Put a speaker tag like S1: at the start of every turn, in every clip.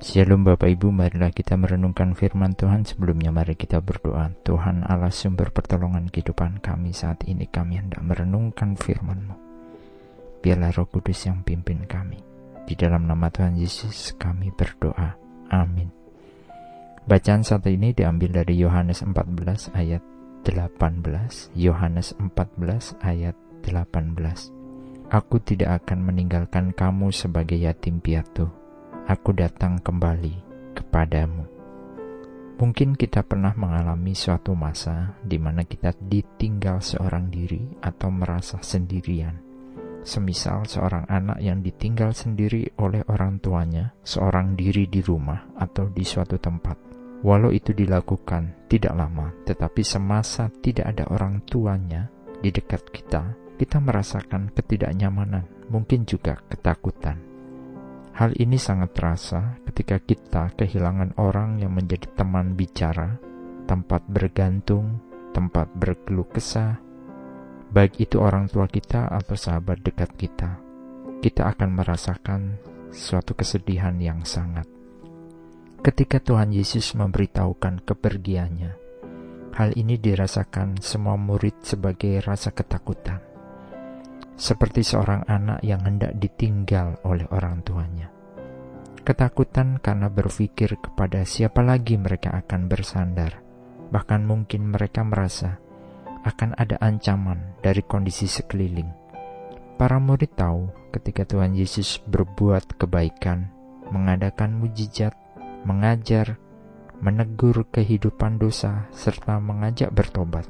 S1: Shalom Bapak Ibu, marilah kita merenungkan firman Tuhan sebelumnya mari kita berdoa. Tuhan Allah sumber pertolongan kehidupan kami saat ini kami hendak merenungkan firman-Mu. Biarlah roh kudus yang pimpin kami. Di dalam nama Tuhan Yesus kami berdoa. Amin. Bacaan saat ini diambil dari Yohanes 14 ayat 18. Yohanes 14 ayat 18. Aku tidak akan meninggalkan kamu sebagai yatim piatu aku datang kembali kepadamu. Mungkin kita pernah mengalami suatu masa di mana kita ditinggal seorang diri atau merasa sendirian. Semisal seorang anak yang ditinggal sendiri oleh orang tuanya, seorang diri di rumah atau di suatu tempat. Walau itu dilakukan tidak lama, tetapi semasa tidak ada orang tuanya di dekat kita, kita merasakan ketidaknyamanan, mungkin juga ketakutan. Hal ini sangat terasa ketika kita kehilangan orang yang menjadi teman bicara, tempat bergantung, tempat berkeluh kesah, baik itu orang tua kita atau sahabat dekat kita. Kita akan merasakan suatu kesedihan yang sangat. Ketika Tuhan Yesus memberitahukan kepergiannya, hal ini dirasakan semua murid sebagai rasa ketakutan seperti seorang anak yang hendak ditinggal oleh orang tuanya. Ketakutan karena berpikir kepada siapa lagi mereka akan bersandar, bahkan mungkin mereka merasa akan ada ancaman dari kondisi sekeliling. Para murid tahu ketika Tuhan Yesus berbuat kebaikan, mengadakan mujizat, mengajar, menegur kehidupan dosa, serta mengajak bertobat.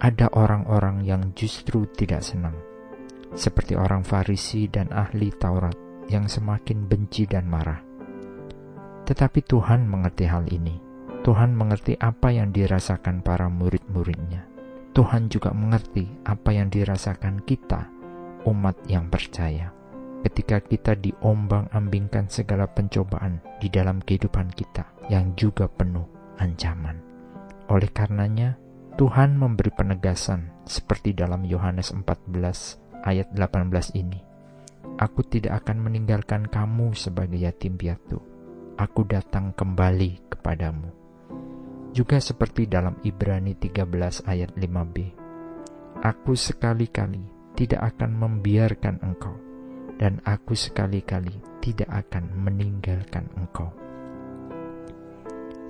S1: Ada orang-orang yang justru tidak senang seperti orang Farisi dan ahli Taurat yang semakin benci dan marah. Tetapi Tuhan mengerti hal ini. Tuhan mengerti apa yang dirasakan para murid-muridnya. Tuhan juga mengerti apa yang dirasakan kita, umat yang percaya. Ketika kita diombang-ambingkan segala pencobaan di dalam kehidupan kita yang juga penuh ancaman. Oleh karenanya, Tuhan memberi penegasan seperti dalam Yohanes 14 ayat 18 ini. Aku tidak akan meninggalkan kamu sebagai yatim piatu. Aku datang kembali kepadamu. Juga seperti dalam Ibrani 13 ayat 5b. Aku sekali-kali tidak akan membiarkan engkau dan aku sekali-kali tidak akan meninggalkan engkau.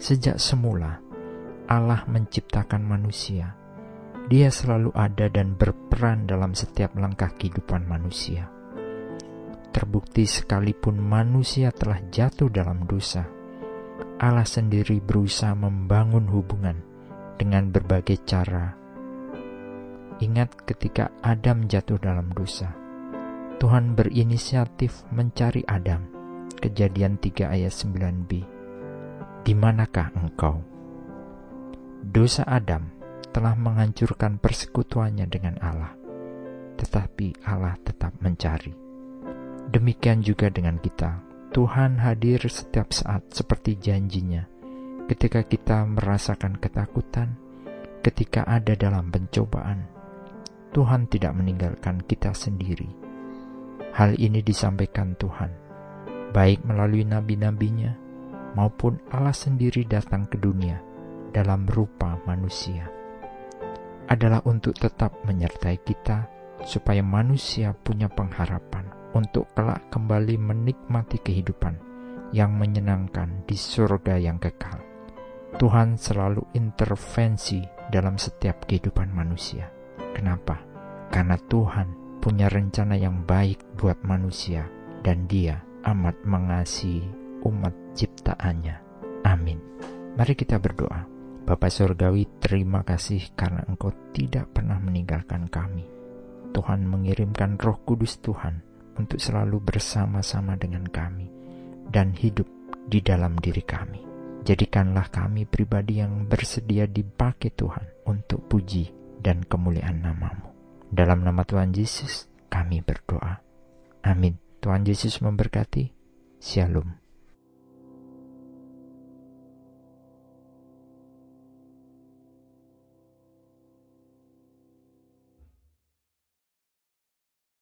S1: Sejak semula, Allah menciptakan manusia dia selalu ada dan berperan dalam setiap langkah kehidupan manusia. Terbukti sekalipun manusia telah jatuh dalam dosa, Allah sendiri berusaha membangun hubungan dengan berbagai cara. Ingat ketika Adam jatuh dalam dosa, Tuhan berinisiatif mencari Adam. Kejadian 3 ayat 9b. Di manakah engkau? Dosa Adam telah menghancurkan persekutuannya dengan Allah, tetapi Allah tetap mencari. Demikian juga dengan kita. Tuhan hadir setiap saat seperti janjinya. Ketika kita merasakan ketakutan, ketika ada dalam pencobaan, Tuhan tidak meninggalkan kita sendiri. Hal ini disampaikan Tuhan, baik melalui nabi-nabinya maupun Allah sendiri datang ke dunia dalam rupa manusia adalah untuk tetap menyertai kita, supaya manusia punya pengharapan untuk kelak kembali menikmati kehidupan yang menyenangkan di surga yang kekal. Tuhan selalu intervensi dalam setiap kehidupan manusia. Kenapa? Karena Tuhan punya rencana yang baik buat manusia, dan Dia amat mengasihi umat ciptaannya. Amin. Mari kita berdoa. Bapak Surgawi, terima kasih karena Engkau tidak pernah meninggalkan kami. Tuhan mengirimkan roh kudus Tuhan untuk selalu bersama-sama dengan kami dan hidup di dalam diri kami. Jadikanlah kami pribadi yang bersedia dipakai Tuhan untuk puji dan kemuliaan namamu. Dalam nama Tuhan Yesus kami berdoa. Amin. Tuhan Yesus memberkati. Shalom.